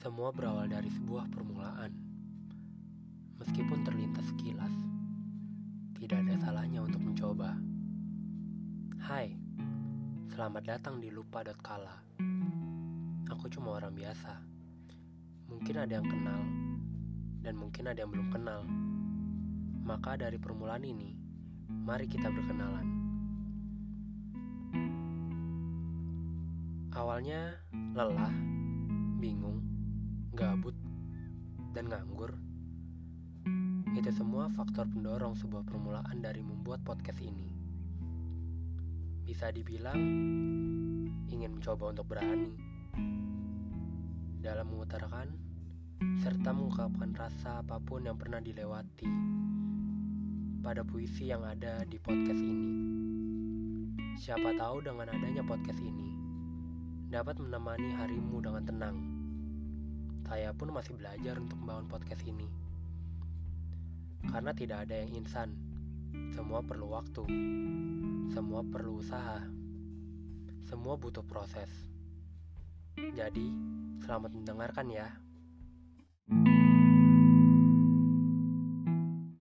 Semua berawal dari sebuah permulaan. Meskipun terlintas sekilas, tidak ada salahnya untuk mencoba. Hai, selamat datang di lupa.kala. Aku cuma orang biasa. Mungkin ada yang kenal, dan mungkin ada yang belum kenal. Maka dari permulaan ini, mari kita berkenalan. Awalnya lelah, bingung, gabut, dan nganggur. Itu semua faktor pendorong sebuah permulaan dari membuat podcast ini. Bisa dibilang ingin mencoba untuk berani dalam mengutarakan serta mengungkapkan rasa apa pun yang pernah dilewati pada puisi yang ada di podcast ini. Siapa tahu dengan adanya podcast ini dapat menemani harimu dengan tenang. Saya pun masih belajar untuk membangun podcast ini. Karena tidak ada yang insan. Semua perlu waktu. Semua perlu usaha. Semua butuh proses. Jadi, selamat mendengarkan ya.